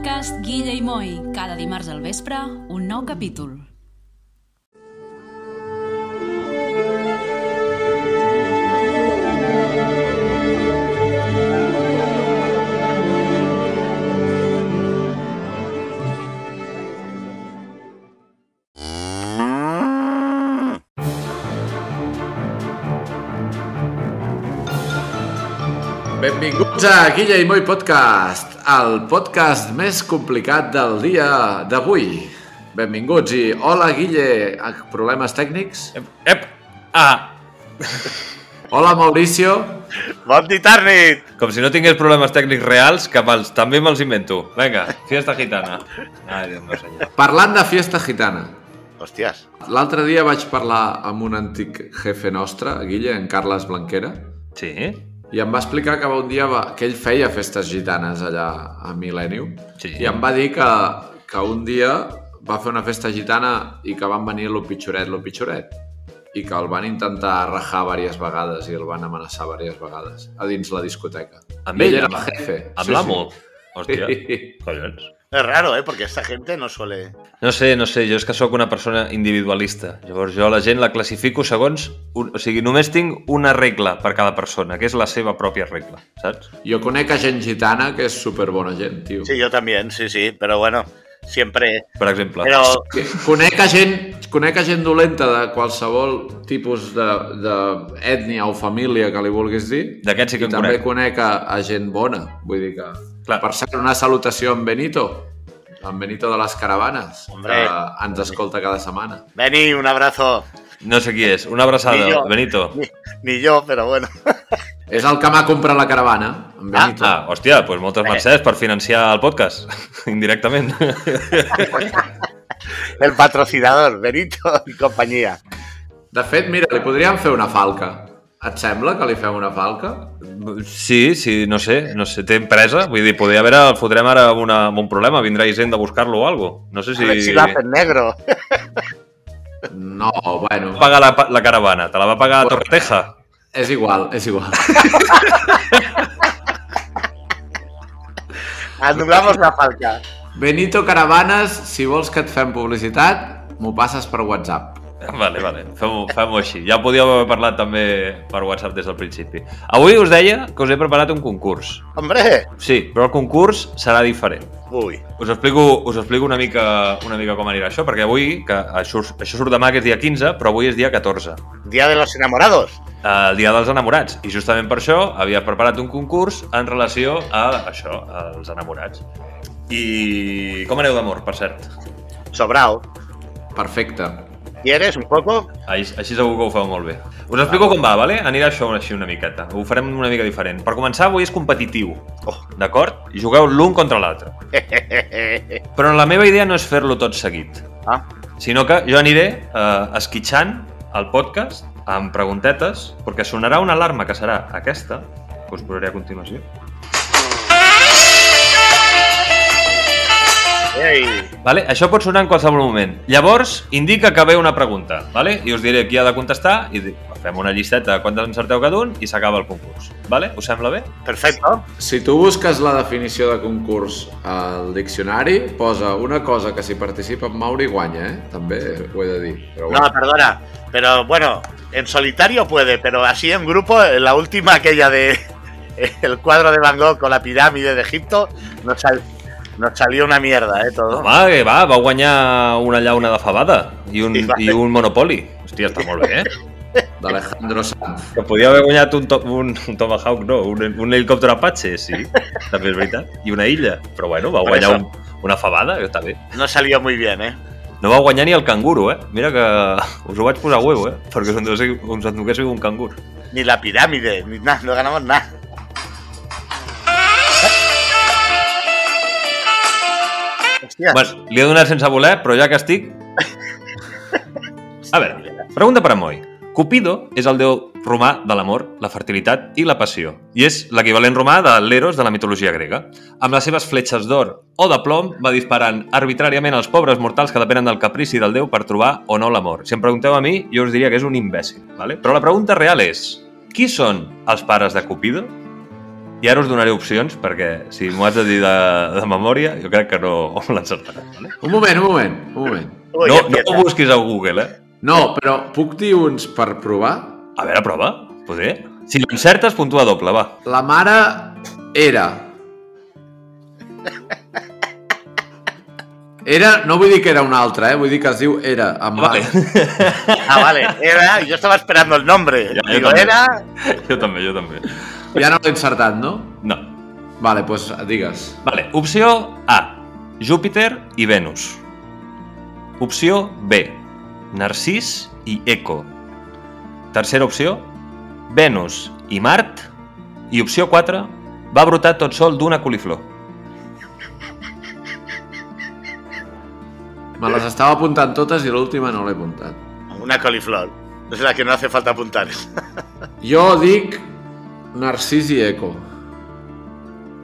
podcast Guilla i Moi. Cada dimarts al vespre, un nou capítol. Benvinguts a Guilla i Moi Podcast, el podcast més complicat del dia d'avui. Benvinguts i hola Guille, Ah, problemes tècnics? Ep! Ah! Hola Mauricio, Bon dit, Arnit! Com si no tingués problemes tècnics reals, que me'ls, també me'ls invento. Vinga, fiesta gitana. Ai, Déu meu senyor. parlant de fiesta gitana. Hòsties. L'altre dia vaig parlar amb un antic jefe nostre, Guille, en Carles Blanquera, Sí? I em va explicar que un dia va, que ell feia festes gitanes allà a Millennium, Sí. i em va dir que, que un dia va fer una festa gitana i que van venir lo pitjoret, lo pitjoret, i que el van intentar rajar diverses vegades i el van amenaçar diverses vegades a dins la discoteca. Amb I ell, era amb- el jefe. Amb l'amo? Hòstia, Sí. collons. Es raro, ¿eh? Porque esta gente no suele... No sé, no sé, jo és que sóc una persona individualista. Llavors jo la gent la classifico segons... Un, o sigui, només tinc una regla per cada persona, que és la seva pròpia regla, saps? Jo conec a gent gitana que és superbona gent, tio. Sí, yo también, sí, sí. Pero bueno, siempre... Per exemple. Pero... Que Conec a gent, conec a gent dolenta de qualsevol tipus d'ètnia o família que li vulguis dir. D'aquests sí que en també conec. conec a, a gent bona. Vull dir que... Clar. Per cert, una salutació en Benito. En Benito de les caravanes, Hombre. que ens escolta cada setmana. Beni, un abrazo. No sé qui és. Una abraçada, Ni jo. Benito. Ni, ni yo, pero bueno. És el que m'ha comprat la caravana, en Ah, Benito. Ah, hòstia, doncs moltes Eh. mercès per financiar el podcast, indirectament. El patrocinador, Benito y compañía. De fet, mira, li podríem fer una falca. Et sembla que li fem una falca? Sí, sí, no sé, no sé, té empresa, vull dir, podria haver, el fotrem ara amb, una, amb un problema, vindrà gent de buscar-lo o algo. No sé A ver si... si lo hacen negro. No, bueno, Va pagar la, la caravana, te la va pagar Torreteja. és igual, és igual. Anulamos la falca. Benito Caravanes, si vols que et fem publicitat, m'ho passes per WhatsApp. Vale, vale, fem-ho fem així. Ja podíeu haver parlat també per WhatsApp des del principi. Avui us deia que us he preparat un concurs. Hombre. Sí, però el concurs serà diferent. Uy. Us explico, us explico una, mica, una mica com anirà això, perquè avui, que això, això surt demà, que és dia 15, però avui és dia 14. Día de los enamorados. el dia dels enamorats. I justament per això havia preparat un concurs en relació a això, als enamorats. I com aneu d'amor, per cert? Sobrao. Perfecte. ¿Quieres un poco? Així, així segur que ho feu molt bé. Us explico com va, vale? Anirà això així una miqueta. Ho farem una mica diferent. Per començar, avui és competitiu. Oh. D'acord? Jugueu l'un contra l'altre. Però la meva idea no és fer-lo tot seguit, ah, sinó que jo aniré eh, esquitxant el podcast amb preguntetes, perquè sonarà una alarma que serà aquesta, que us posaré a continuació. Ei. Vale? Això pot sonar en qualsevol moment. Llavors, indica que ve una pregunta, vale? i us diré qui ha de contestar, i fem una llisteta de quantes encerteu cada un i s'acaba el concurs. Vale? Us sembla bé? Perfecto. Si tu busques la definició de concurs al diccionari, posa una cosa que si participa en Mauri guanya, eh? També ho he de dir. Però No, perdona. Pero bueno, en solitario puede, pero así en grupo, en la última aquella de el cuadro de Van Gogh con la pirámide de Egipto, nos, sal- nos salió una mierda, ¿eh? Todo. Home, que va, va guanyar una llauna de fabada i un, Sí, va. i un Monopoli. Hòstia, està molt bé, eh? d'Alejandro Sanz. Que podia haver guanyat un, to un, un Tomahawk, no, un, un helicòpter Apache, sí, també és veritat, i una illa. Però bueno, va guanyar un, una fabada, que està bé. No salió muy bien, ¿eh? No va guanyar ni el canguro, eh? Mira que us ho vaig posar a huevo, eh? Perquè us enduguéssiu, un cangur. Ni la pirámide, ni nada, no ganamos nada. Hòstia, Bueno, li he donat sense voler, però ja que estic... A veure, pregunta per a Moi. Cupido és el déu romà de l'amor, la fertilitat i la passió, i és l'equivalent romà de l'Eros de la mitologia grega. Amb les seves fletxes d'or o de plom va disparant arbitràriament als pobres mortals que depenen del caprici del déu per trobar o no l'amor. Si em pregunteu a mi, jo us diria que és un imbècil, ¿vale? però la pregunta real és, qui són els pares de Cupido? I ara us donaré opcions, perquè si m'ho has de dir de, de memòria, jo crec que no l'encertaré. Vale? Un moment, un moment, un moment. Ui, No, no ho busquis a Google, eh? No, però puc dir uns per provar? A veure, prova. Poder? Si l'encertes, puntua doble, va. La mare era... Era, no vull dir que era una altra, eh? vull dir que es diu era, amb Vale. Ah, vale. Era, yo estaba esperando el nombre. Ya, yo Digo, también. era. jo també, jo també. Ja no l'he encertat, no? No. Vale, doncs digues. Vale, opció A. Júpiter i Venus. Opció B. Narcís i Eco. Tercera opció. Venus i Mart. I opció 4. Va brotar tot sol d'una coliflor. Me les estava apuntant totes i l'última no l'he apuntat. Una coliflor. Es la que no hace falta apuntar. Jo dic Narcís i Eco.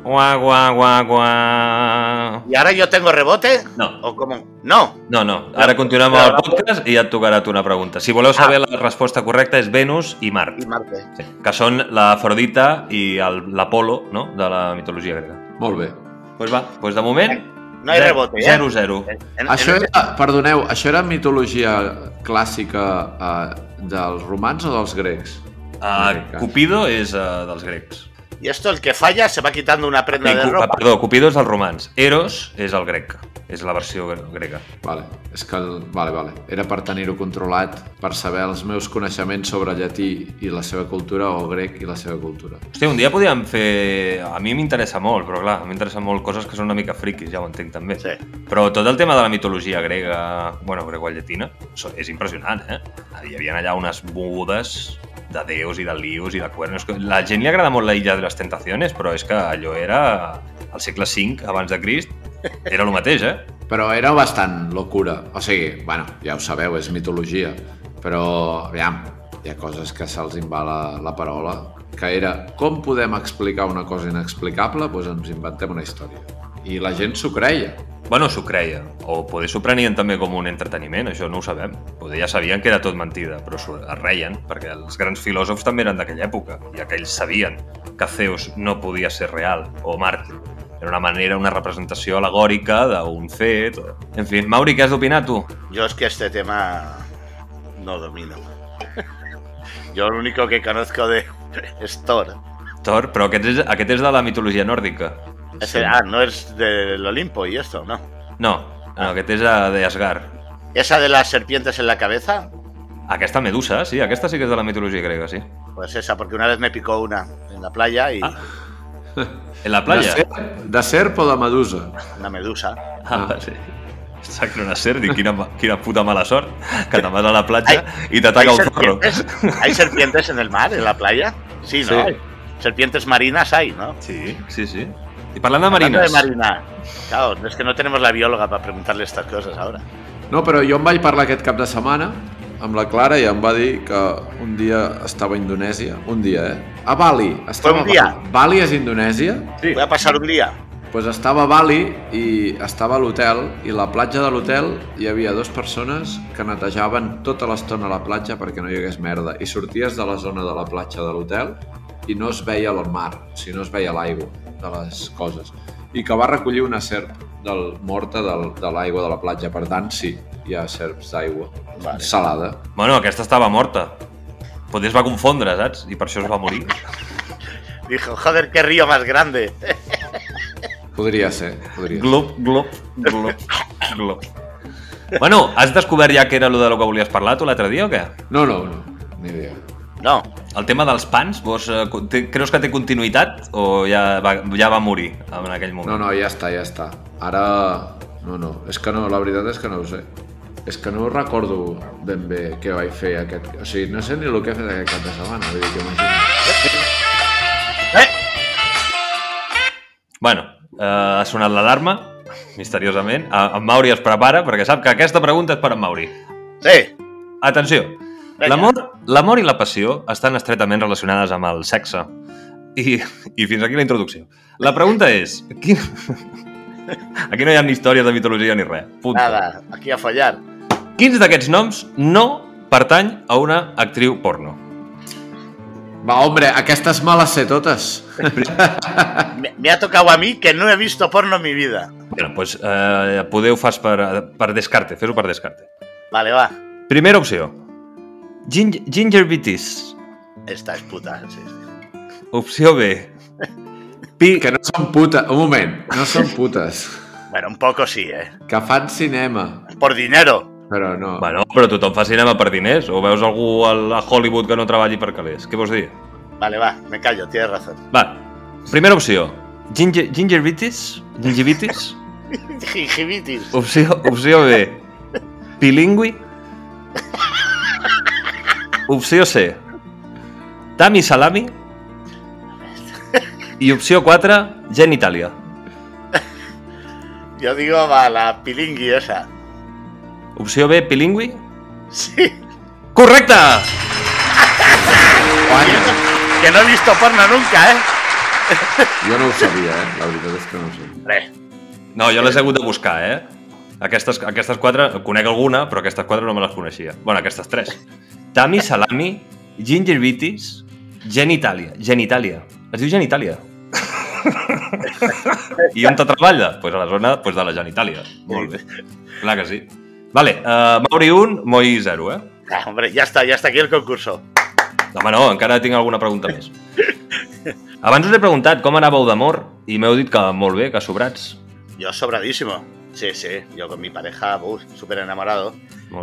Guà, guà, guà, guà. ¿Y ahora yo tengo rebote? No. ¿O cómo? No. No, no. Ara continuem amb el podcast i ja et tocarà tu una pregunta. Si voleu saber, la resposta correcta és Venus i Mart. Y Marte. Sí, que són l'Afrodita i el- l'Apolo no? de la mitologia grega. Molt bé. Pues va, pues de moment... No hay rebote, ¿eh? 0-0. En- en- Això en- era, perdoneu, això era mitologia clàssica eh, dels romans o dels grecs? Uh, Cupido és uh, dels grecs. Y esto, el que falla, se va quitando una prenda I, de ropa. perdó, Cupido és dels romans. Eros és el grec. És la versió gre- grega. Vale, és que... el- Vale, vale. Era per tenir-ho controlat, per saber els meus coneixements sobre llatí i la seva cultura o grec i la seva cultura. Hòstia, un dia podíem fer... A mi m'interessa molt, però clar, m'interessen molt coses que són una mica friquis, ja ho entenc també. Sí. Però tot el tema de la mitologia grega, bueno, grego-llatina, és impressionant, eh? Hi havia allà unes mogudes de déus i de lius i de cuernos. La gent li agrada molt la Illa de les Tentaciones, però és que allò era al segle V abans de Crist, era el mateix, eh? Però era bastant locura. O sigui, bueno, ja ho sabeu, és mitologia. Però, aviam, hi ha coses que se'ls en va la, la paraula, que era com podem explicar una cosa inexplicable? Doncs ens inventem una història. I la gent s'ho creia. Bueno, s'ho creia. O poder s'ho prenien també com un entreteniment, això no ho sabem. Poder ja sabien que era tot mentida, però s'ho reien, perquè els grans filòsofs també eren d'aquella època, i aquells sabien que Zeus no podia ser real, o Marte. Era una manera, una representació alegòrica d'un fet. O... En fi, Mauri, què has d'opinar tu? Yo es que este tema no domino. Yo lo único que conozco de es Thor. Thor, però aquest és, aquest és de la mitologia nòrdica. Ese- ah, no es del Olimpo y esto, ¿no? No, no aquest és eh, d'Asgard. Esa de las serpientes en la cabeza, Aquesta Medusa, sí, aquesta sí que és de la mitologia grega, sí. pues esa, porque una vez me picó una en la playa y Ah. En la De, playa? de serp o de medusa? una medusa. Ah, sí. Que no una ser, dic, quina, quina puta mala sort, que te'n vas a la platja i t'ataca ¿Hay el zorro. serpientes? ¿Hay serpientes en el mar, en la playa? Sí, ¿no? Sí. Serpientes marinas hay, ¿no? Sí, sí, sí. I parlant de Hablando marines, de marina. Claro, es que no tenemos la bióloga para preguntarle estas cosas ahora. No, però jo em vaig parlar aquest cap de setmana amb la Clara i em va dir que un dia estava a Indonèsia. Un dia, eh? A Bali. Estava un a dia? Bali. Bali és Indonèsia? Sí. Voy a pasar un día. pues estava a Bali i estava a l'hotel i a la platja de l'hotel hi havia dues persones que netejaven tota l'estona la platja perquè no hi hagués merda i sorties de la zona de la platja de l'hotel i no es veia el mar, o sigui, no es veia l'aigua de les coses i que va recollir una serp del, morta del, de l'aigua de la platja, per tant sí, hi ha serps d'aigua Vale. salada. Bueno, aquesta estava morta. Potser es va confondre, saps? I per això es va morir. Dijo, joder, qué río más grande. Podria ser, podria ser. Glop, glop, glop, glop. Bueno, has descobert ja que era lo de lo que volies parlar tu l'altre dia o què? No, no, no, ni idea. No, El tema dels pans, vos, eh, té, creus que té continuïtat o ja va, ja va morir en aquell moment? No, no, ja està, ja està. Ara... No, no, és que no, la veritat és que no ho sé. És que no recordo ben bé què vaig fer aquest... O sigui, no sé ni el que he fet aquest cap de setmana, vull dir que imagina. Eh, Bueno, eh, ha sonat l'alarma, misteriosament. Eh, En Mauri es prepara perquè sap que aquesta pregunta és per en Mauri. sí. Atenció. L'amor l'amor i la passió estan estretament relacionades amb el sexe. I, I fins aquí la introducció. La pregunta és... Quin... Aquí no hi ha ni història de mitologia ni res. Punt. Nada, aquí a follar. Quins d'aquests noms no pertany a una actriu porno? Va, hombre, aquestes me les sé totes. Me, me ha tocado a mí que no he visto porno en mi vida. Bueno, doncs eh, poder ho fas per, per descarte, fes-ho per descarte. Vale, va. Primera opció. Gin gingivitis. Esta es puta, sí, sí. Opció B. Pi... Que no són putes. Un moment, no són putes. Bueno, un poco sí, ¿eh? Que fan cinema. Por dinero. Però no. Bueno, però tothom fa cinema per diners. O veus algú al- a Hollywood que no treballi per calés. Què vols dir? Vale, va, me callo, tienes razón. Va, primera opció. Ginger, gingivitis? Gingivitis? Gingivitis. Opció, opció B. Bilingüi? Opció C. Tami salami? I opció 4, genitàlia. Yo digo, va, la pilingui esa. Opció B, bilingüi? Sí. Correcte! Que no he visto porno nunca, ¿eh? Jo no ho sabia, eh? La veritat és que no ho sabia. Hombre, No, jo les he hagut de buscar, eh? Aquestes, aquestes quatre, conec alguna, però aquestes quatre no me les coneixia. bueno, aquestes tres. Tami, salami, gingivitis, genitàlia. Genitàlia. Es diu genitàlia. I on te treballa? Pues a la zona pues, de la genitàlia. Molt bé. Clar que sí. Vale, uh, Mauri 1, Moi 0, eh? ah, hombre, ya está, ya está aquí el concurso. No, home, no, encara tinc alguna pregunta més. Abans us he preguntat com anàveu d'amor i m'heu dit que molt bé, que sobrats. Yo sobradísimo. Sí, sí, yo con mi pareja, uf, súper enamorado.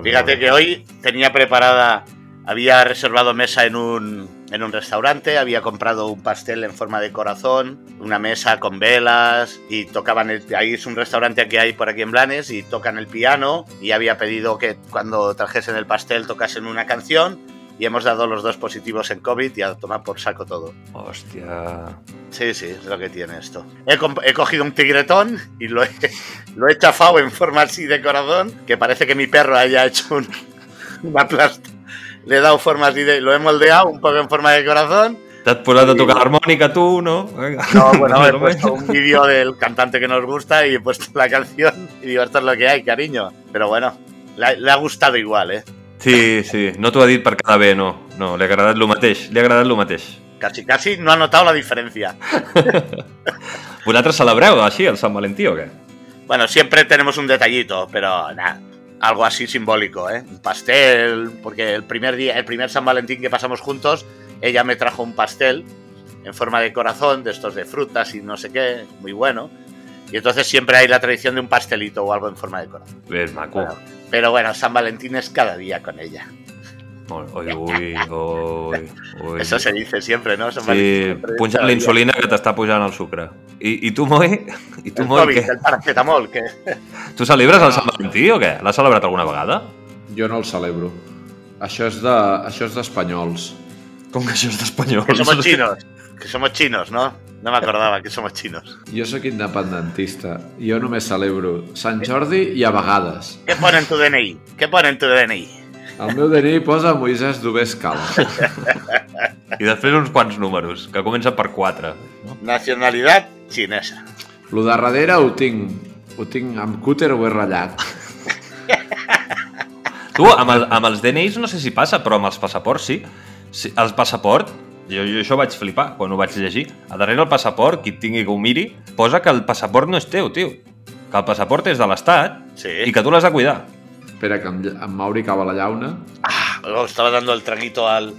Fíjate molt que hoy tenía preparada, había reservado mesa en un, en un restaurante, había comprado un pastel en forma de corazón, una mesa con velas y tocaban el, ahí es un restaurante que hay por aquí en Blanes y tocan el piano y había pedido que cuando trajesen el pastel tocasen una canción y hemos dado los dos positivos en COVID y a tomar por saco todo. Hòstia... Sí, sí, es lo que tiene esto. He, he cogido un tigretón y lo he, lo he chafado en forma así de corazón, que parece que mi perro haya hecho un, una plasta. Le he dado forma así de... Lo he moldeado un poco en forma de corazón. T'has posat a tocar l'harmònica tu, no? No, bueno, he puesto un vídeo del cantante que nos gusta y he puesto la canción y digo, esto es lo que hay, cariño. Pero bueno, le, ha- le ha gustado igual, ¿eh? Sí, sí, no t'ho ha dit per quedar bé, no. No, li ha agradat el mateix, li ha agradat el mateix. Casi, casi no ha notado la diferencia. Vosaltres celebreu així el Sant Valentí o què? Bueno, siempre tenemos un detallito, pero nada, algo así simbólico, ¿eh? Un pastel, porque el primer día, el primer San Valentín que pasamos juntos, ella me trajo un pastel en forma de corazón, de estos de frutas y no sé qué, muy bueno. Y entonces siempre hay la tradición de un pastelito o algo en forma de corazón. Bueno, pero bueno, San Valentín es cada día con ella. Molt, ui, ui, ui, ui. Eso se dice siempre, ¿no? San Sí, cada día. l'insulina que t'està pujant el sucre. I, i tu, Moi? I tu, El Moi, COVID, què? el paracetamol, que Tu celebres el Sant Valentí o què? L'has celebrat alguna vegada? Jo no el celebro. Això és de, això és d'espanyols. Com que això és d'espanyol? que somos chinos. Que somos chinos, ¿no? No me acordaba que somos chinos. Jo sóc independentista. Jo només celebro Sant Jordi i a vegades. ¿Qué pone en tu DNI? ¿Qué pone en tu DNI? El meu DNI posa Moisès Dubés Cal. I després uns quants números, que comencen per 4. No? Nacionalidad chinesa. Lo de darrere ho tinc, ho tinc amb cúter ho he ratllat. Tu, amb, el, amb els DNIs no sé si passa, però amb els passaports sí. sí el passaport, jo, jo això vaig flipar quan ho vaig llegir. A darrere el passaport, qui tingui que ho miri, posa que el passaport no és teu, tio. Que el passaport és de l'Estat Sí. i que tu l'has de cuidar. Espera, que em, em Mauri cava la llauna. Ah, luego estaba dando el traguito al...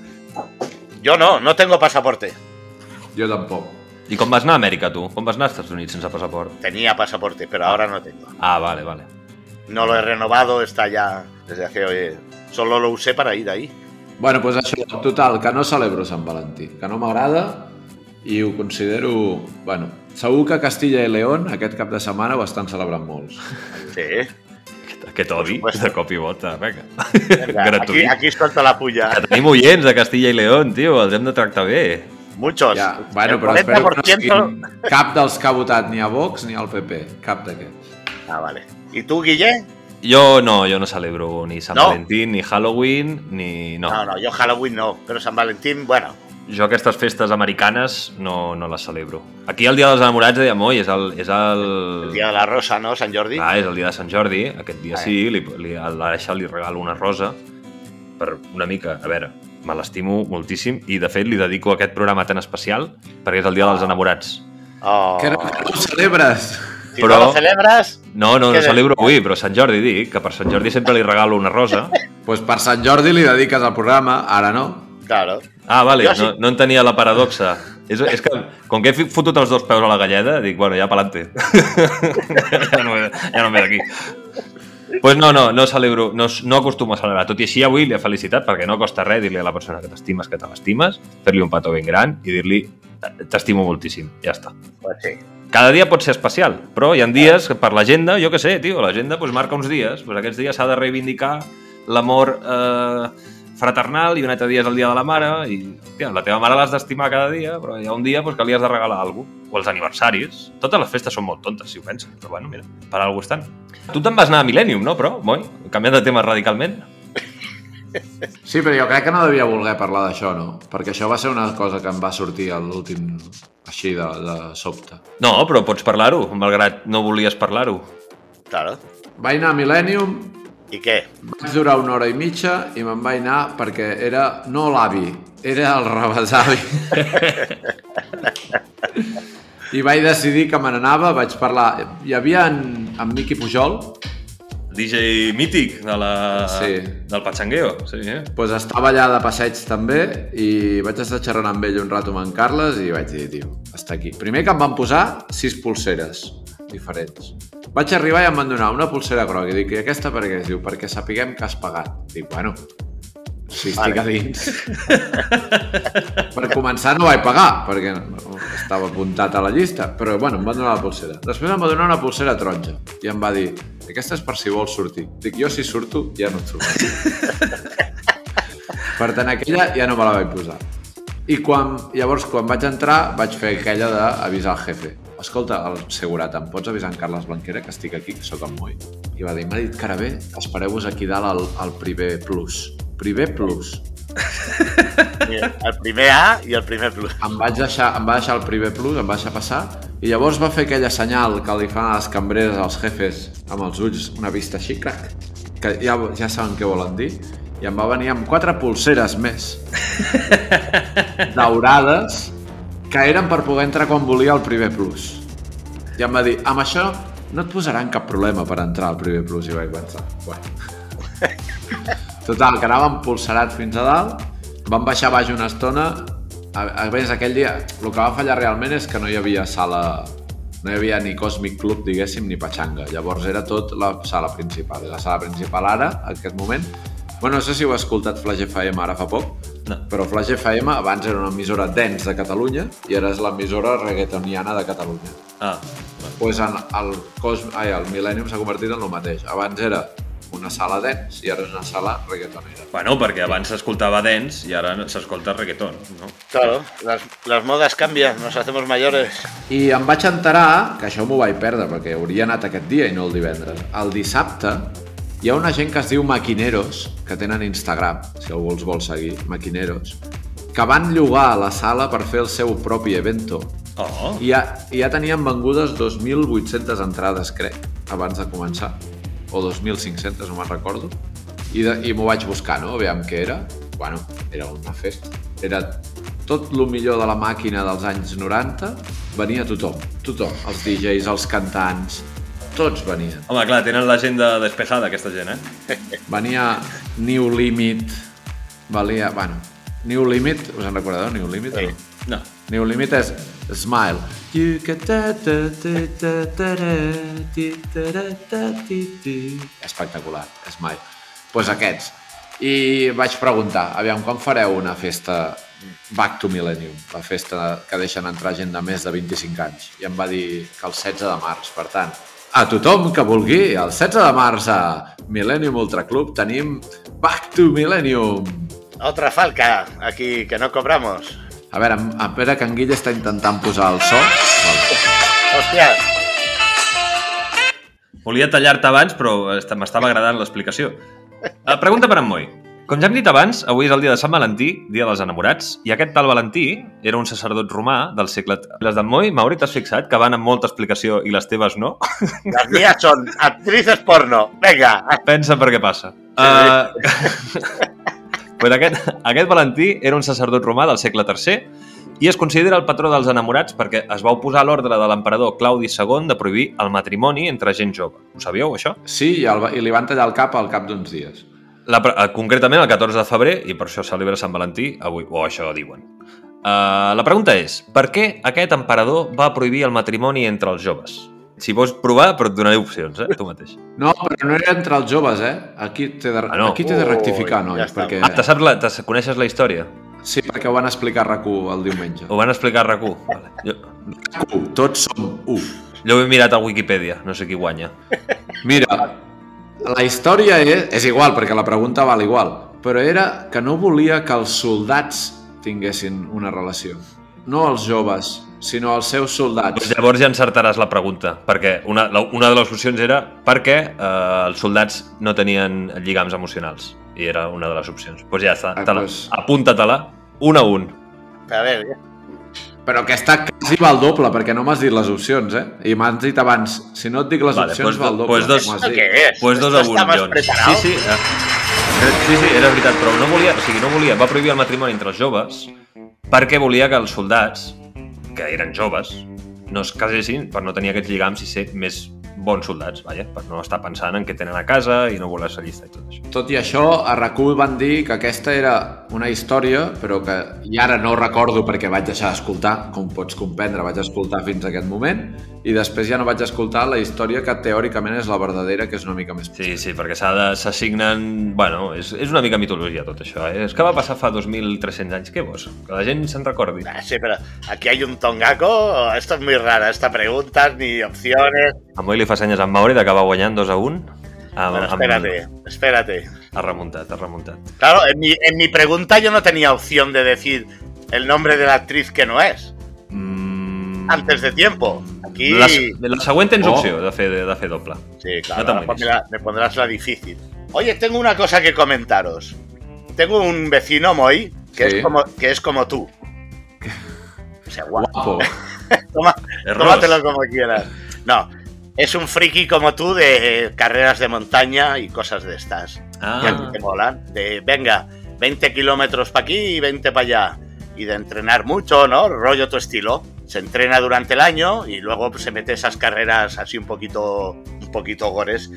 Yo no, no tengo pasaporte. Jo tampoc. I com vas anar a Amèrica, tu? Com vas anar als Estats Units sense passaport? Tenía pasaporte, pero ahora no tengo. Ah, vale, vale. No lo he renovado, está ya desde hace... Oye, solo lo usé para ir ahí. Bueno, doncs això, total, que no celebro Sant Valentí, que no m'agrada i ho considero... Bueno, segur que Castilla i León aquest cap de setmana ho estan celebrant molts. Sí. Aquest odi supuesto. de cop i volta, vinga. Venga, aquí, Gratuït. aquí suelto la puya. Que tenim oients de Castilla i León, tio, els hem de tractar bé. Muchos. Ja, bueno, però espero que no 40%... siguin cap dels que ha votat ni a Vox ni al PP, cap d'aquests. Ah, vale. ¿Y tú, Guille? Jo no, jo no celebro ni Sant No? Valentín, ni Halloween, ni... No. No, no, yo Halloween no, pero San Valentín, bueno. Jo aquestes festes americanes no, no les celebro. Aquí el dia dels enamorats dèiem, oi, és el... És el... El Día de la Rosa, ¿no? San Jordi. Ah, és el dia de Sant Jordi, aquest dia Ah, sí, li, li, a l'Aixa li regalo una rosa per una mica, a veure, me l'estimo moltíssim i, de fet, li dedico aquest programa tan especial perquè és el dia dels enamorats. Oh. Que no, que no ho celebres? Si Però- no lo celebres, No, no, no celebro avui, però Sant Jordi dic que per Sant Jordi sempre li regalo una rosa. Pues per Sant Jordi li dediques al programa, ara no. claro. Ah, vale, Jo sí. no, no entenia la paradoxa. És, és que, com que he fotut els dos peus a la galleda, dic, bueno, ja pa'lante. ja no, ja no em ve d'aquí. pues no, no, no celebro, no, no acostumo a celebrar. Tot i així, avui li he felicitat perquè no costa res dir-li a la persona que t'estimes que te l'estimes, fer-li un petó ben gran i dir-li t'estimo moltíssim. Ja està. Pues sí. Cada dia pot ser especial, però hi ha dies que per l'agenda, jo que sé, tio, l'agenda pues, marca uns dies. Pues, aquests dies s'ha de reivindicar l'amor eh, fraternal i un altre dia és el dia de la mare i, hòstia, la teva mare l'has d'estimar cada dia, però hi ha un dia pues, que li has de regalar alguna cosa. O els aniversaris. Totes les festes són molt tontes, si ho penses, però bueno, mira, per alguna cosa estan. Tu te'n vas anar a Millennium, no, però, Moi? Canviant de tema radicalment. Sí, però jo crec que no devia voler parlar d'això, no? Perquè això va ser una cosa que em va sortir a l'últim així de, de sobte. No, però pots parlar-ho, malgrat no volies parlar-ho. Claro. Vaig anar a Millennium, I què? vaig durar una hora i mitja i me'n vaig anar perquè era no l'avi, era el rebesavi. I vaig decidir que me n'anava, vaig parlar... Hi havia en, en Miqui Pujol, DJ mític de la... Sí. del Pachangueo. Sí, eh? pues estava allà de passeig també i vaig estar xerrant amb ell un rato amb en Carles i vaig dir, tio, està aquí. Primer que em van posar sis pulseres diferents. Vaig arribar i em van donar una pulsera groga i dic, i aquesta per què? Diu, perquè sapiguem que has pagat. Dic, bueno, si estic Vale. a dins. per començar no vaig pagar, perquè no, estava apuntat a la llista, però bueno, em van donar la pulsera. Després em va donar una pulsera taronja i em va dir, aquesta és per si vols sortir. Dic, jo si surto ja no et trobaré. Per tant, aquella ja no me la vaig posar. I quan, llavors, quan vaig entrar, vaig fer aquella d'avisar al jefe. Escolta, el segurat, em pots avisar en Carles Blanquera que estic aquí, que sóc en Moi? I va dir, m'ha dit que ara bé, espereu-vos aquí dalt al, al primer plus. Primer plus. El primer A i el primer plus. Em vaig deixar, em va deixar el primer plus, em va deixar passar, i llavors va fer aquella senyal que li fan a les cambreres als jefes amb els ulls, una vista així, crac, que ja, ja saben què volen dir, i em va venir amb quatre pulseres més daurades que eren per poder entrar quan volia al primer plus. I em va dir, amb això no et posaran cap problema per entrar al primer plus. I vaig pensar, bueno. Total, que anàvem pulserat fins a dalt, vam baixar baix una estona, a, a més aquell dia el que va fallar realment és que no hi havia sala no hi havia ni Cosmic Club, diguéssim, ni Pachanga. Llavors era tot la sala principal. I la sala principal ara, en aquest moment, bueno, no sé si heu escoltat Flash FM ara fa poc, No. però Flash FM abans era una emissora dance de Catalunya i ara és l'emissora reggaetoniana de Catalunya. Ah, pues en el, Cos... Ai, el Millennium s'ha convertit en el mateix. Abans era una sala dance i ara és una sala reggaetonera. bueno, perquè abans s'escoltava dance i ara s'escolta reggaeton, no? Claro, las, las modas cambian, nos hacemos mayores. I em vaig enterar, que això m'ho vaig perdre perquè hauria anat aquest dia i no el divendres. El dissabte hi ha una gent que es diu Maquineros, que tenen Instagram, si algú els vol seguir, Maquineros, que van llogar la sala per fer el seu propi evento. Oh, I ja, ja tenien vengudes 2.800 entrades, crec, abans de començar. O 2.500, no me'n recordo. I, de, i m'ho vaig buscar, no? Aviam què era. Bueno, era una festa. Era tot el millor de la màquina dels anys 90. Venia tothom, tothom. Els DJs, els cantants, tots venien. home, clar, tenen l'agenda despejada, aquesta gent, eh? Venia New Limit, valia... Bueno, New Limit, us en recordeu, New Limit? Sí. No? New Limit és Smile. Espectacular, Smile. Doncs pues aquests. I vaig preguntar, aviam, quan fareu una festa Back to Millennium, la festa que deixen entrar gent de més de 25 anys? I em va dir que el 16 de març, per tant, a tothom que vulgui, el 16 de març a Millennium Ultra Club tenim Back to Millennium. Otra falca aquí que no cobramos. A veure, en Guille està intentant posar el so. Hòstia, Volia tallar-te abans, però est- m'estava agradant l'explicació. Uh, pregunta per en Moi. Com ja hem dit abans, avui és el dia de Sant Valentí, dia dels enamorats, i aquest tal Valentí era un sacerdot romà del segle... Les d'en Moi, Mauri, t'has fixat que van amb molta explicació i les teves no? las mías son actrices porno. Venga, Pensa per què passa. Uh, pues aquest, aquest Valentí era un sacerdot romà del segle III i es considera el patró dels enamorats perquè es va oposar a l'ordre de l'emperador Claudi II de prohibir el matrimoni entre gent jove. Ho sabíeu, això? Sí, i, el, i li van tallar el cap al cap d'uns dies. La, eh, concretament el 14 de febrer, i per això celebra Sant Valentí avui, o això diuen. Uh, la pregunta és, per què aquest emperador va prohibir el matrimoni entre els joves? Si vols provar, però et donaré opcions, eh, tu mateix. No, però no era entre els joves, eh? Aquí t'he de, Ah, no. aquí de rectificar, Ui, noi, ja perquè... Ah, te saps la, te coneixes la història? Sí, perquè ho van explicar a RAC1 el diumenge. Ho van explicar a RAC1? Vale. Jo, RAC1, tots som u. jo ho he mirat al Wikipedia, no sé qui guanya. Mira, la història és, és igual, perquè la pregunta val igual, però era que no volia que els soldats tinguessin una relació. No els joves, sinó els seus Doncs soldats. llavors ja encertaràs la pregunta, perquè una, la, una de les opcions era per què eh, els soldats no tenien lligams emocionals, i era una de les opcions. Doncs pues ja està, Ah, pues- apunta-te-la, un a un. A ver, Però aquesta quasi val doble, perquè no m'has dit les opcions, eh? I m'has dit abans, si no et dic les Vale, opcions, pues- val doble. pues dos- m'ho has ¿esto dit. qué es? Pues dos a un. Sí, sí, eh, sí, sí, era veritat, però no volia, o sigui, no volia, va prohibir el matrimoni entre els joves perquè volia que els soldats, que eren joves, no es casessin per no tenir aquests lligams i ser més bons soldats, vaja, per no estar pensant en què tenen a casa i no voler ser llista i tot això. Tot i això, a RAC1 van dir que aquesta era una història, però que i ara no recordo perquè vaig deixar d'escoltar, com pots comprendre, vaig escoltar fins a aquest moment, i després ja no vaig escoltar la història que teòricament és la verdadera, que és una mica més... Sí, sí, perquè s'ha de- s'assignen... Bueno, és, és una mica mitologia tot això, eh? És que va passar fa 2.300 anys, què vols? Que la gent se'n recordi. Ah, Sí, pero aquí hay un tongaco. Esto es muy rara. Esta preguntas ni opciones. A Moi li fa senyes amb Mauri d'acabar guanyant 2 a 1. Amb, Bueno, espérate, espérate. Ha remuntat, ha remuntat. Claro, en mi, en mi pregunta yo no tenía opción de decir el nombre de la actriz que no es. Antes de tiempo. Aquí. La, la següent tens Oh. opció de fer, de fer doble. Sí, claro. ahora me, la- me pondrás la difícil. Oye, tengo una cosa que comentaros. Tengo un vecino, Moy, que, Sí. es, como, que es como tú. O sea, guapo. Guapo. Toma- tómatelo como quieras. No, es un friki como tú de eh, carreras de montaña y cosas de estas. que a ti Ah, te molan. De, venga, 20 kilómetros para aquí y 20 para allá. Y de entrenar mucho, ¿no? Rollo tu estilo. Se entrena durante el año y luego pues, se mete esas carreras así un poquito, un poquito gores.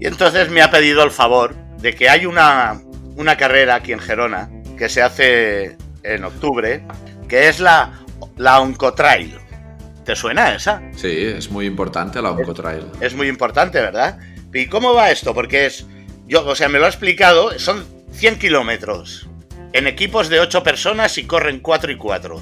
Y entonces me ha pedido el favor de que hay una, una carrera aquí en Gerona que se hace en octubre, que es la, la Oncotrail. ¿Te suena esa? Sí, es muy importante la Oncotrail. es muy importante, ¿verdad? ¿Y cómo va esto? Porque es. Yo, o sea, me lo ha explicado, son 100 kilómetros. En equipos de 8 personas y corren 4 y 4.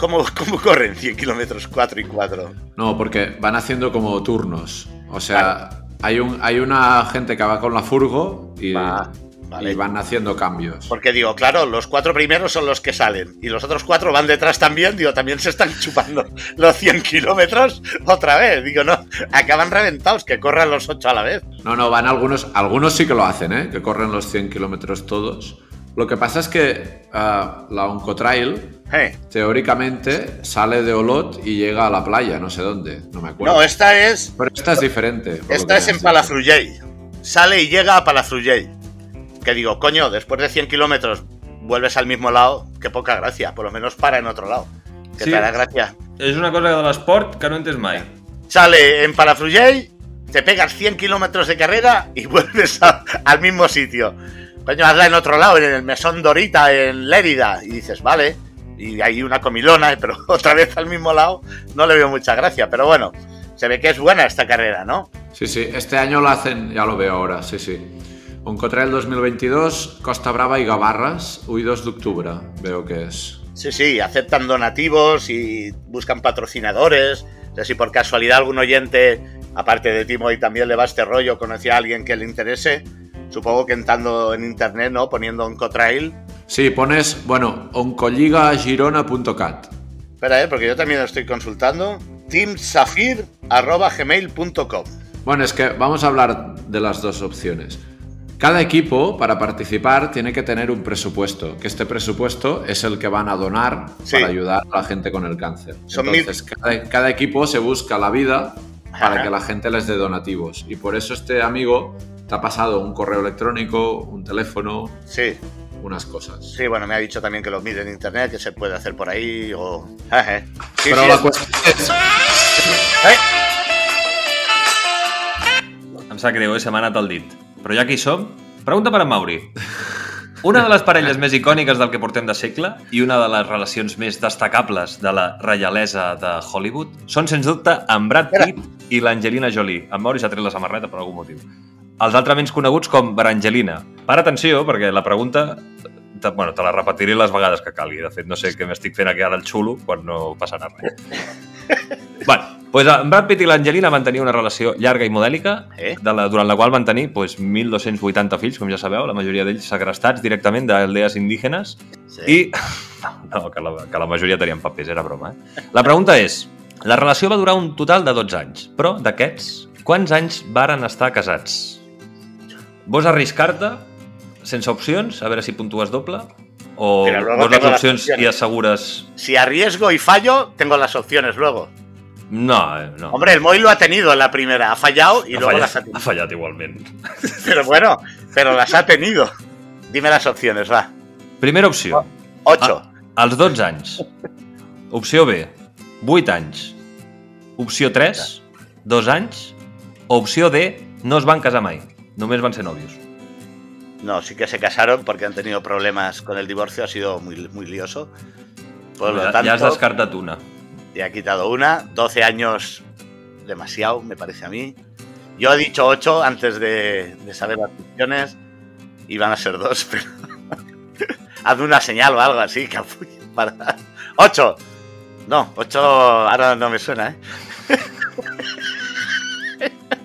¿Cómo, cómo corren 100 kilómetros 4 y 4? No, porque van haciendo como turnos. O sea, hay, un, hay una gente que va con la furgo y, Va, vale. y van haciendo cambios. Porque digo, claro, los cuatro primeros son los que salen. Y los otros cuatro van detrás también. Digo, también se están chupando los 100 kilómetros otra vez. Digo, no, acaban reventados, que corran los 8 a la vez. No, no, van algunos, algunos sí que lo hacen, ¿eh? que corren los 100 kilómetros todos. Lo que pasa es que ah, la Oncotrail Eh. teóricamente sale de Olot y llega a la playa, no sé dónde, no me acuerdo. No, esta es Pero esta es diferente. Esta es en has Palafrugell. Sale y llega a Palafrugell. Que digo, coño, después de 100 kilómetros vuelves al mismo lado, qué poca gracia. Por lo menos para en otro lado. Que Sí. te hará gracia. és una cosa de l'esport que no entes mai. Sale en Palafrugell, te pegas 100 kilómetros de carrera y vuelves a- al mismo sitio. Coño, hazla en otro lado, en el Mesón Dorita, en Lérida. Y dices, vale. Y hay una comilona, pero otra vez al mismo lado no le veo mucha gracia. Pero bueno, se ve que es buena esta carrera, ¿no? Sí, sí, este año lo hacen, ya lo veo ahora, sí, sí. Oncotrail 2022, Costa Brava y Gavarras, hoy 2 de octubre, veo que es. Sí, sí, aceptan donativos y buscan patrocinadores. O sea, si por casualidad algún oyente, aparte de Timo y también le va este rollo, conocía a alguien que le interese, supongo que entrando en internet, ¿no? Poniendo Oncotrail. Sí, pones, bueno, oncolligagirona.cat. Espera, ¿eh? porque yo también lo estoy consultando. teamsafir.gmail.com Bueno, es que vamos a hablar de las dos opciones. Cada equipo, para participar, tiene que tener un presupuesto, que este presupuesto es el que van a donar Sí. para ayudar a la gente con el cáncer. Son Entonces, cada, cada equipo se busca la vida para Ajá. que la gente les dé donativos. Y por eso este amigo te ha pasado un correo electrónico, un teléfono, Sí. unas cosas. Sí, bueno, me ha dicho también que lo mire en internet, que se puede hacer por ahí o... Eh. Sí, Però sí, la es- qüestió és... Eh, Em sap greu, eh? se m'ha anat el dit. Però ja que hi som, pregunta per en Mauri. Una de les parelles més icòniques del que portem de segle i una de les relacions més destacables de la reialesa de Hollywood són, sens dubte, en Brad. Pitt i l'Angelina Jolie. En Mauri s'ha tret la samarreta per algun motiu. Els altrament coneguts com Brangelina. Para atenció, perquè la pregunta te, bueno, te la repetiré les vegades que calgui. De fet, no sé què m'estic fent aquí ara el xulo quan no passarà res. bueno, doncs en Brad Pitt i l'Angelina van tenir una relació llarga i modèlica Eh? de la, durant la qual van tenir doncs, 1.280 fills, com ja sabeu, la majoria d'ells segrestats directament d'aldees indígenes sí. i... No, que la, que la majoria tenien papers, era broma. Eh? La pregunta és, la relació va durar un total de 12 anys, però d'aquests, quants anys varen estar casats? Vols arriscar-te sense opcions, a veure si puntues doble? O vols les las opcions i assegures... Si arriesgo y fallo, tengo las opciones luego. No, eh, no. Hombre, el Moy lo ha tenido en la primera, ha fallado y ha luego fallat, las ha ha tenido. fallat igualment. Pero bueno, pero las ha tenido. Dime las opciones, va. Primera opció. Ocho. Als 12 anys. Opció B, 8 anys. Opció 3, 2 anys. Opció D, no es van casar mai. Només van ser nòvios. No, sí que se casaron porque han tenido problemas con el divorcio, ha sido muy, muy lioso. Por lo tanto, ja has descartat una. ya he quitado una. 12 años, demasiado, me parece a mí. Yo he dicho 8 antes de, de saber las opciones. Iban a ser dos, pero. Hazme una señal o algo así, capullo, para. 8. No, 8 ahora no me suena, ¿eh?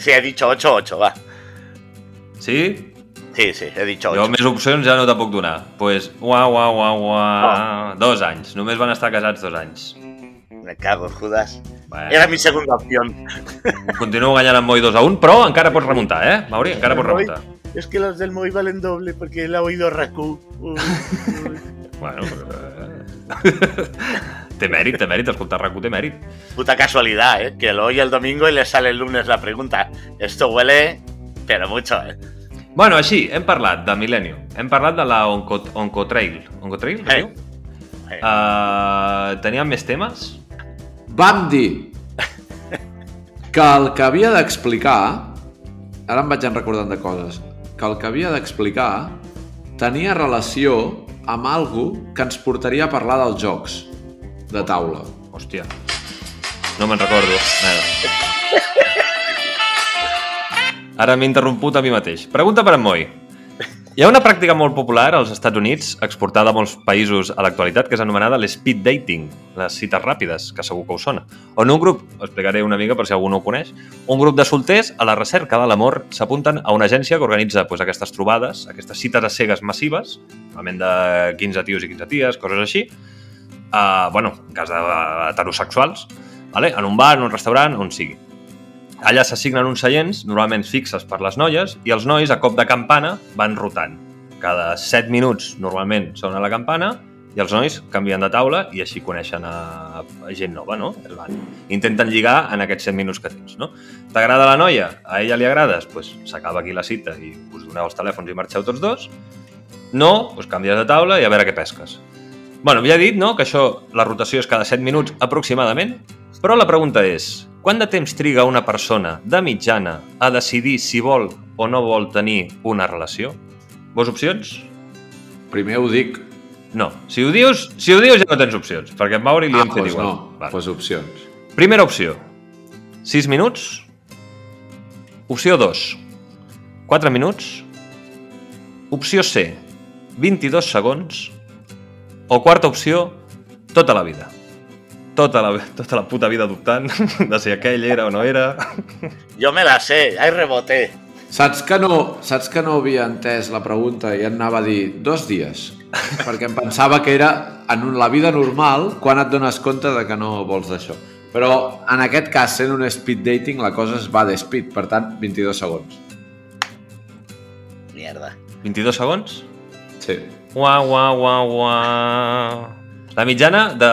sí, he dicho 8, 8, va. Sí? Sí, sí, he dicho Jo 8. més opcions ja no te puc donar. Doncs, pues, uau, uau, uau, uau. Dos anys. Només van estar casats dos anys. Me cago Judas. Bueno, Era mi segunda opción. continuo guanyant amb Moi 2 a 1, però encara pots remuntar, eh, Mauri? Encara pots Moi. remuntar. Es que los del Moy valen doble porque él ha oído Raku. Bueno, però... té mèrit, té mèrit, escoltar RAC1 té mèrit. Puta casualidad, ¿eh? Que lo oye el domingo y le sale el lunes la pregunta. Esto huele, pero mucho, ¿eh? Bueno, així, hem parlat de Millennium, hem parlat de la Onco, Oncotrail. Oncotrail, es Eh. diu? Eh, Uh, teníem més temes? Vam dir que el que havia d'explicar, ara em vaig en recordant de coses, que el que havia d'explicar tenia relació amb algú que ens portaria a parlar dels jocs de taula. Hòstia. No me'n recordo. Nada. Ara m'he interromput a mi mateix. Pregunta per en Moi. Hi ha una pràctica molt popular als Estats Units, exportada a molts països a l'actualitat, que és anomenada l'speed dating, les cites ràpides, que segur que us sona. On un grup, explicaré una mica per si algú no ho coneix, un grup de solters a la recerca de l'amor s'apunten a una agència que organitza pues, aquestes trobades, aquestes cites a cegues massives, normalment de 15 tios i 15 ties, coses així, uh, bueno, en cas d'heterosexuals, vale? en un bar, en un restaurant, on sigui. Allà s'assignen uns seients, normalment fixes per les noies, i els nois, a cop de campana, van rotant. Cada 7 minuts, normalment, sona la campana, i els nois canvien de taula i així coneixen a, a gent nova, no? Es van. Intenten lligar en aquests 7 minuts que tens, no? T'agrada la noia? A ella li agrades? Doncs pues, s'acaba aquí la cita i us doneu els telèfons i marxeu tots dos. No? Doncs canvies de taula i a veure què pesques. Bueno, ja he dit, no?, que això, la rotació és cada 7 minuts aproximadament, però la pregunta és, quant de temps triga una persona de mitjana a decidir si vol o no vol tenir una relació? Vos opcions? Primer ho dic... No. Si ho dius, si ho dius ja no tens opcions, perquè a Mauri li Ah, hem fet doncs igual. no, Vale. doncs opcions. Primera opció, 6 minuts. Opció 2, 4 minuts. Opció C, 22 segons. O quarta opció, tota la vida. Tota la, tota la puta vida dubtant de si aquell era o no era. Yo me la sé, ahí reboté. Saps que, no, saps que no havia entès la pregunta i anava a dir dos dies? Perquè em pensava que era en la vida normal quan et dones compte de que no vols d'això. Però en aquest cas, sent un speed dating, la cosa es va de speed, per tant, 22 segons. Mierda. 22 segons? Sí. Ua, ua, ua, ua. La mitjana de,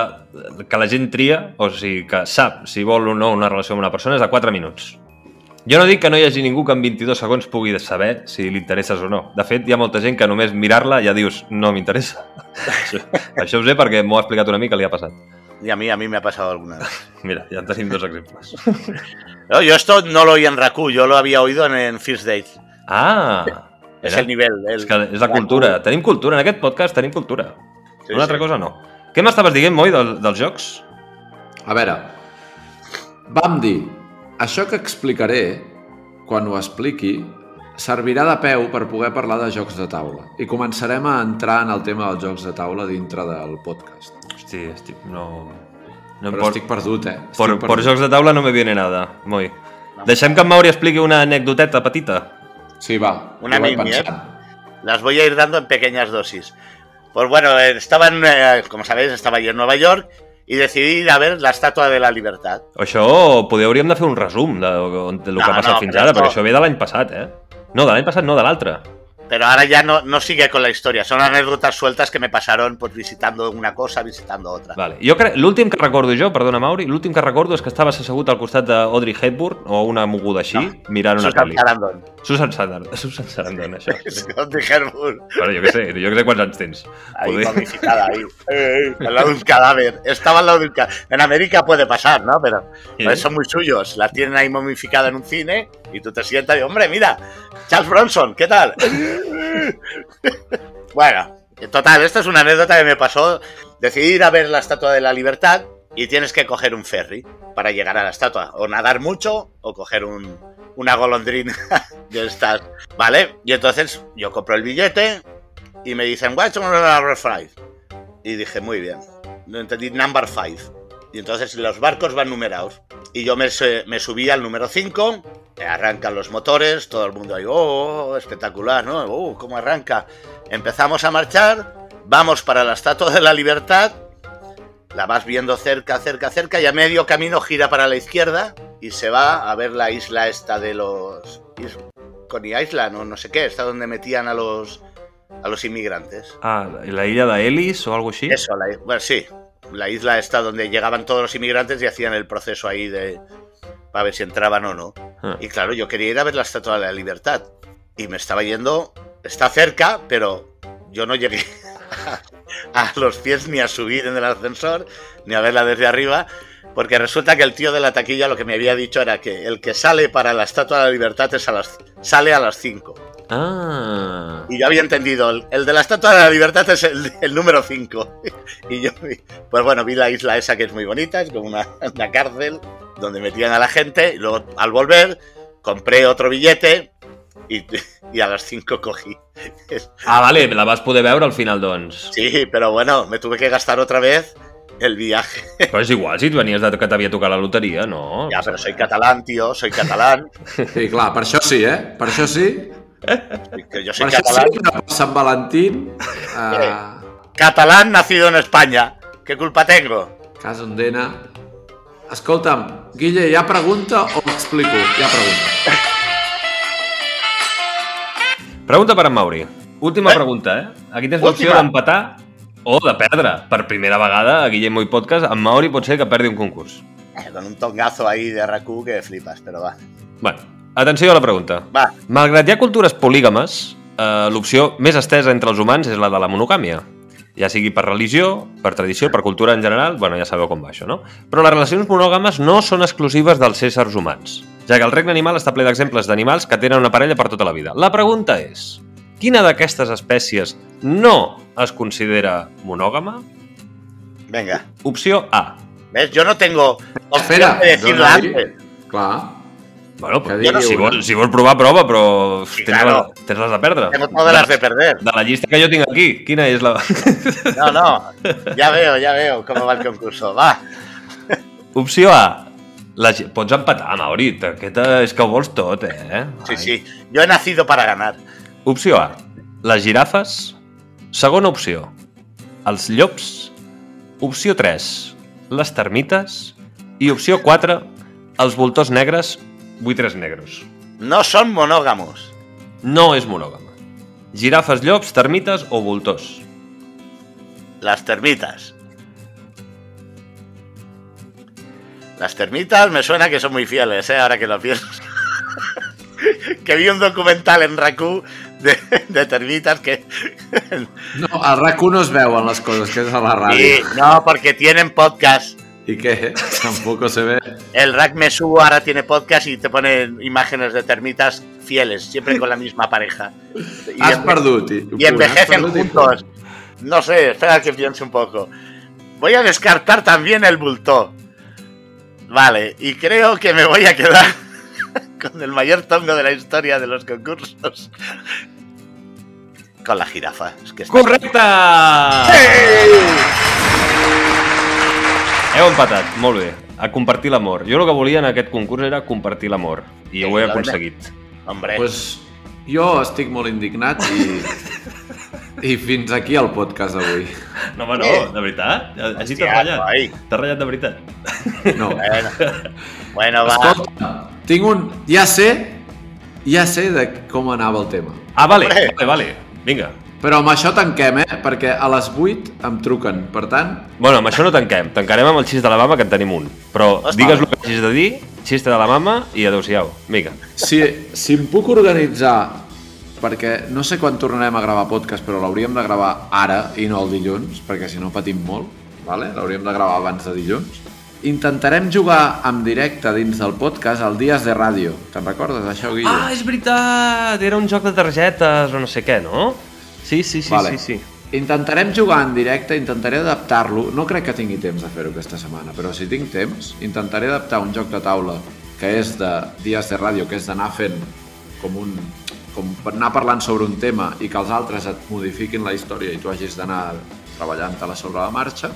que la gent tria, o sigui, que sap si vol o no una relació amb una persona, és de 4 minuts. Jo no dic que no hi hagi ningú que en 22 segons pugui saber si li interesses o no. De fet, hi ha molta gent que només mirar-la ja dius no m'interessa. això, això ho sé perquè m'ho ha explicat un amic que li ha passat. Y a mí, a mí me ha pasado alguna vez. Mira, ja en tenim dos exemples. No, yo esto no lo oí en Raku, yo lo había oído en, en First Date. Ah! Es Mira, el nivel. el- és, que és la cultura. Tenim cultura. En aquest podcast tenim cultura. Sí, Una altra sí. cosa no. Què m'estaves dient, Moi, del, dels jocs? A veure, vam dir, això que explicaré, quan ho expliqui, servirà de peu per poder parlar de jocs de taula. I començarem a entrar en el tema dels jocs de taula dintre del podcast. Hosti, estic... No... no Però por, estic perdut, eh? Estic por, perdut. por jocs de taula no me viene nada, Moi. Deixem que en Mauri expliqui una anecdoteta petita. Sí, va. Una mini, ¿eh? Las voy a ir dando en pequeñas dosis. Pues bueno, eh, estaba en, eh, como sabéis, estaba allí en Nueva York y decidí ir a ver la Estatua de la Libertad. Això poder hauríem de fer un resum de, de lo No, que ha passat no, fins però ara, esto- perquè això ve de l'any passat, eh? No, de l'any passat, no, de l'altre. Pero ahora ya no, no sigue con la historia, son anécdotas sueltas que me pasaron pues visitando una cosa, visitando otra. Vale. Jo crec, l'últim que recordo jo, perdona Mauri, l'últim que recordo és que estaves assegut al costat d'Audrey Hepburn o una moguda així, No. mirant una Susan pel·li. Sarandon. Susan Sarandon, Susan Sarandon, això. Sí. Con Hepburn, Bueno, jo què sé, jo què sé quants anys tens. ahí Poder- momificada, ahí, eh, al lado de un cadáver. Estaba al lado de un cadáver. En América puede pasar, ¿no? Pero pues, son muy suyos. La tienen ahí momificada en un cine y tú te sientas y, hombre, mira, Charles Bronson, ¿qué tal? Bueno, en total, esta es una anécdota que me pasó. Decidí ir a ver la Estatua de la Libertad y tienes que coger un ferry para llegar a la estatua. O nadar mucho o coger un, una golondrina de estas. ¿Vale? Y entonces yo compro el billete y me dicen, what's number five? Y dije, muy bien. No entendí number five. Y entonces los barcos van numerados. Y yo me, subí al número 5, arrancan los motores, todo el mundo ahí, oh, oh, espectacular, ¿no? Oh, ¿cómo arranca? Empezamos a marchar, vamos para la Estatua de la Libertad, la vas viendo cerca, cerca, cerca, y a medio camino gira para la izquierda y se va a ver la isla esta de los... Coney Island o no sé qué, está donde metían a los, a los inmigrantes. Ah, la illa d'Elis o algo així? Eso, la, bueno, sí. La isla está donde llegaban todos los inmigrantes y hacían el proceso ahí de. para ver si entraban o no. Ah. Y claro, yo quería ir a ver la Estatua de la Libertad. Y me estaba yendo. Está cerca, pero yo no llegué a, a los pies ni a subir en el ascensor, ni a verla desde arriba. Porque resulta que el tío de la taquilla lo que me había dicho era que el que sale para la Estatua de la Libertad es a las, sale a las 5. Ah, Y yo había entendido, el, el de la Estatua de la Libertad es el, el número 5. Y yo, pues bueno, vi la isla esa que es muy bonita, es como una, una cárcel donde metían a la gente. Y luego, al volver, compré otro billete y, a las 5 cogí. ah vale, la vas poder veure al final, doncs. Sí, pero bueno, me tuve que gastar otra vez el viaje. Però és igual, si et venies de que t'havia tocat la loteria, no? Ya, pero soy catalán, tío, soy catalán. Sí, clar, per això sí, eh? Per això sí. que Yo soy Per això catalán. sí, que per Sant Valentín, a Catalán nacido en España. ¿Qué culpa tengo? Casa Ondena... Escolta'm, Guille, hi ha pregunta o explico? Hi ha pregunta. Pregunta per en Mauri. Última Eh? pregunta, eh? Aquí tens l'opció d'empatar o de perdre. Per primera vegada a Guillem Moy Podcast, en Mauri pot ser que perdi un concurs. Eh, Con un tongazo ahí de Raku que flipas, pero va. Bueno, atenció a la pregunta. Va, Malgrat hi ha cultures polígames, eh, l'opció més estesa entre els humans és la de la monogàmia. Ja sigui per religió, per tradició, per cultura en general, bueno, ja sabeu com va això, no? Però les relacions monògames no són exclusives dels éssers humans, ja que el regne animal està ple d'exemples d'animals que tenen una parella per tota la vida. La pregunta és, quina d'aquestes espècies no es considera monògama? venga. Opció A. ¿Ves? Yo no tengo opción Espera, de dona-li. antes. Clar, Bueno, pues, digui si, vols, si vols provar, prova, però Sí, tens, claro. les, tens les de perdre. Tengo todas las de perder. De la llista que jo tinc aquí, quina és la... No, no. Ya veo, ya veo cómo va el concurso. Va. Opció A. La, pots empatar, Mauri. Aquesta és que ho vols tot, eh? Sí, Ai. sí. Yo he nacido para ganar. Opció A. Les girafes. Segona opció. Els llops. Opció 3. Les termites. I opció 4. Els voltors negres. Buitres negros. No son monógamos. No és monògama. Girafes, llops, termites o voltors. Las termitas. Las termitas me suena que son muy fieles, ¿eh? Ahora que lo pienso. que vi un documental en RACU de, de termitas que... No, al RAC1 no es veuen les coses, que és a la ràdio. Y, no, porque tienen podcast. ¿Y qué? Tampoco se ve. El Rack Me Subo ahora tiene podcast y te pone imágenes de termitas fieles, siempre con la misma pareja. Y, Has. I, y envejecen juntos. No sé, espera que piense un poco. Voy a descartar también el bulto. Vale, y creo que me voy a quedar con el mayor tongo de la historia de los concursos. Con la jirafa. Es que está- Correcte! Heu empatat, molt bé. A compartir l'amor. Jo el que volia en aquest concurs era compartir l'amor. I ho he aconseguit. Hombre, Pues jo estic molt indignat i, i fins aquí el podcast d'avui. No, home, no, de veritat? Així t'has ratllat? T'has ratllat de veritat? No. bueno, bueno, va. Escolta, tinc un... Ja sé, ja sé de com anava el tema. Ah, vale, vale, vale. Vinga. Però amb això tanquem, eh? Perquè a les 8 em truquen. Per tant, Bueno, amb això no tanquem. Tancarem amb el xist de la mama, que en tenim un. Però Està digues bé. el que hagis de dir, xiste de la mama i adeu-siau. Vinga. si, si em puc organitzar perquè no sé quan tornarem a gravar podcast, però l'hauríem de gravar ara i no el dilluns, perquè si no patim molt, vale? l'hauríem de gravar abans de dilluns. Intentarem jugar en directe dins del podcast al Dies de Ràdio. Te'n recordes d'això, Guille? Ah, és veritat! Era un joc de targetes o no sé què, no? Sí, sí, sí, Vale. sí, sí. Intentarem jugar en directe, intentaré adaptar-lo. No crec que tingui temps de fer-ho aquesta setmana, però si tinc temps, intentaré adaptar un joc de taula que és de dies de ràdio, que és d'anar fent com un com anar parlant sobre un tema i que els altres et modifiquin la història i tu hagis d'anar treballant-te-la sobre la marxa,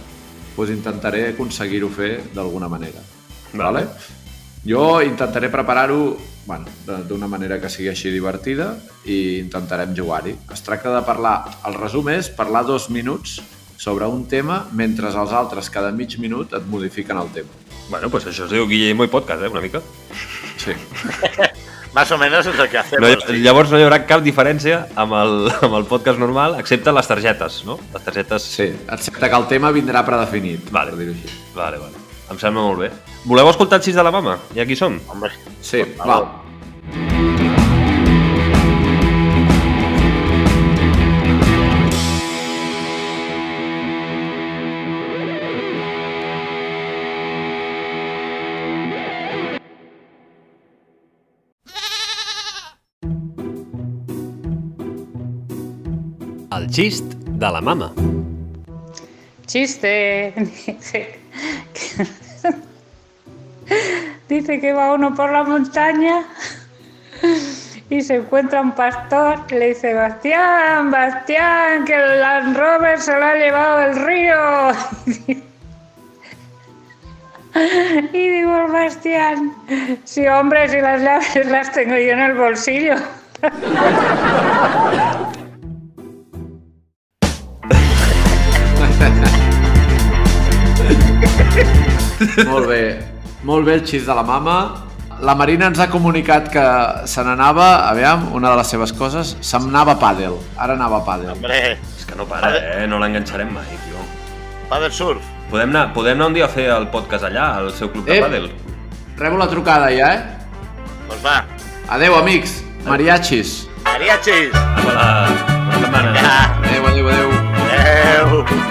doncs intentaré aconseguir-ho fer d'alguna manera. Vale? Jo intentaré preparar-ho bueno, d'una manera que sigui així divertida i intentarem jugar-hi. Es tracta de parlar... El resum és parlar dos minuts sobre un tema mentre els altres cada mig minut et modifiquen el tema. Bueno, pues això es diu Guillermo i podcast, eh, una mica. Sí. Más o menos es lo que No, hacemos. hi- sí. llavors no hi haurà cap diferència amb el, amb el podcast normal, excepte les targetes, no? Les targetes... Sí, excepte que el tema vindrà predefinit, Vale. per dir-ho així. Vale, vale. Em sembla molt bé. Voleu escoltar el xist de la mama? I aquí som. Hombre, Sí, va. El xist de la mama. Chiste. Dice que, que va uno por la montaña y se encuentra un pastor y le dice, Bastián, Bastián, que el Land Rover se lo ha llevado el río. Y digo Bastián, sí hombre, si las llaves las tengo yo en el bolsillo. Molt bé. Molt bé el xist de la mama. La Marina ens ha comunicat que se n'anava, aviam, una de les seves coses, se'n anava a pàdel. Ara anava a pàdel. hombre, És que no para, eh? No l'enganxarem mai, tio. va del surf. Podem anar, podem anar un dia a fer el podcast allà, al seu club de Eh. pàdel. Rebo la trucada ja, eh? Pues va. Adeu, amics. Mariachis. Mariachis. Hola, bona setmana. Ja. Adeu, adeu, adeu. Adeu.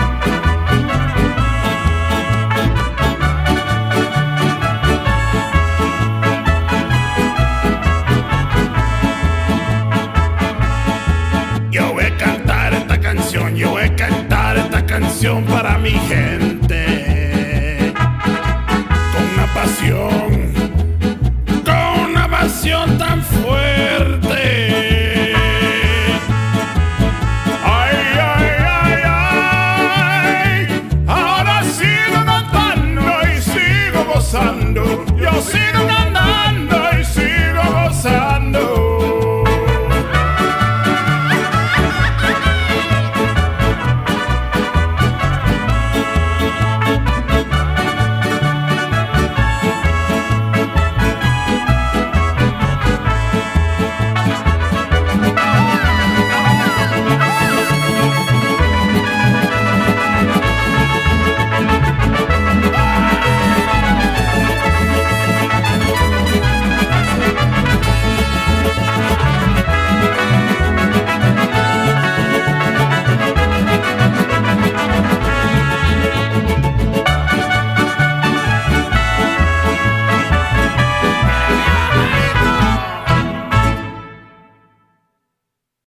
Canción para mi gente.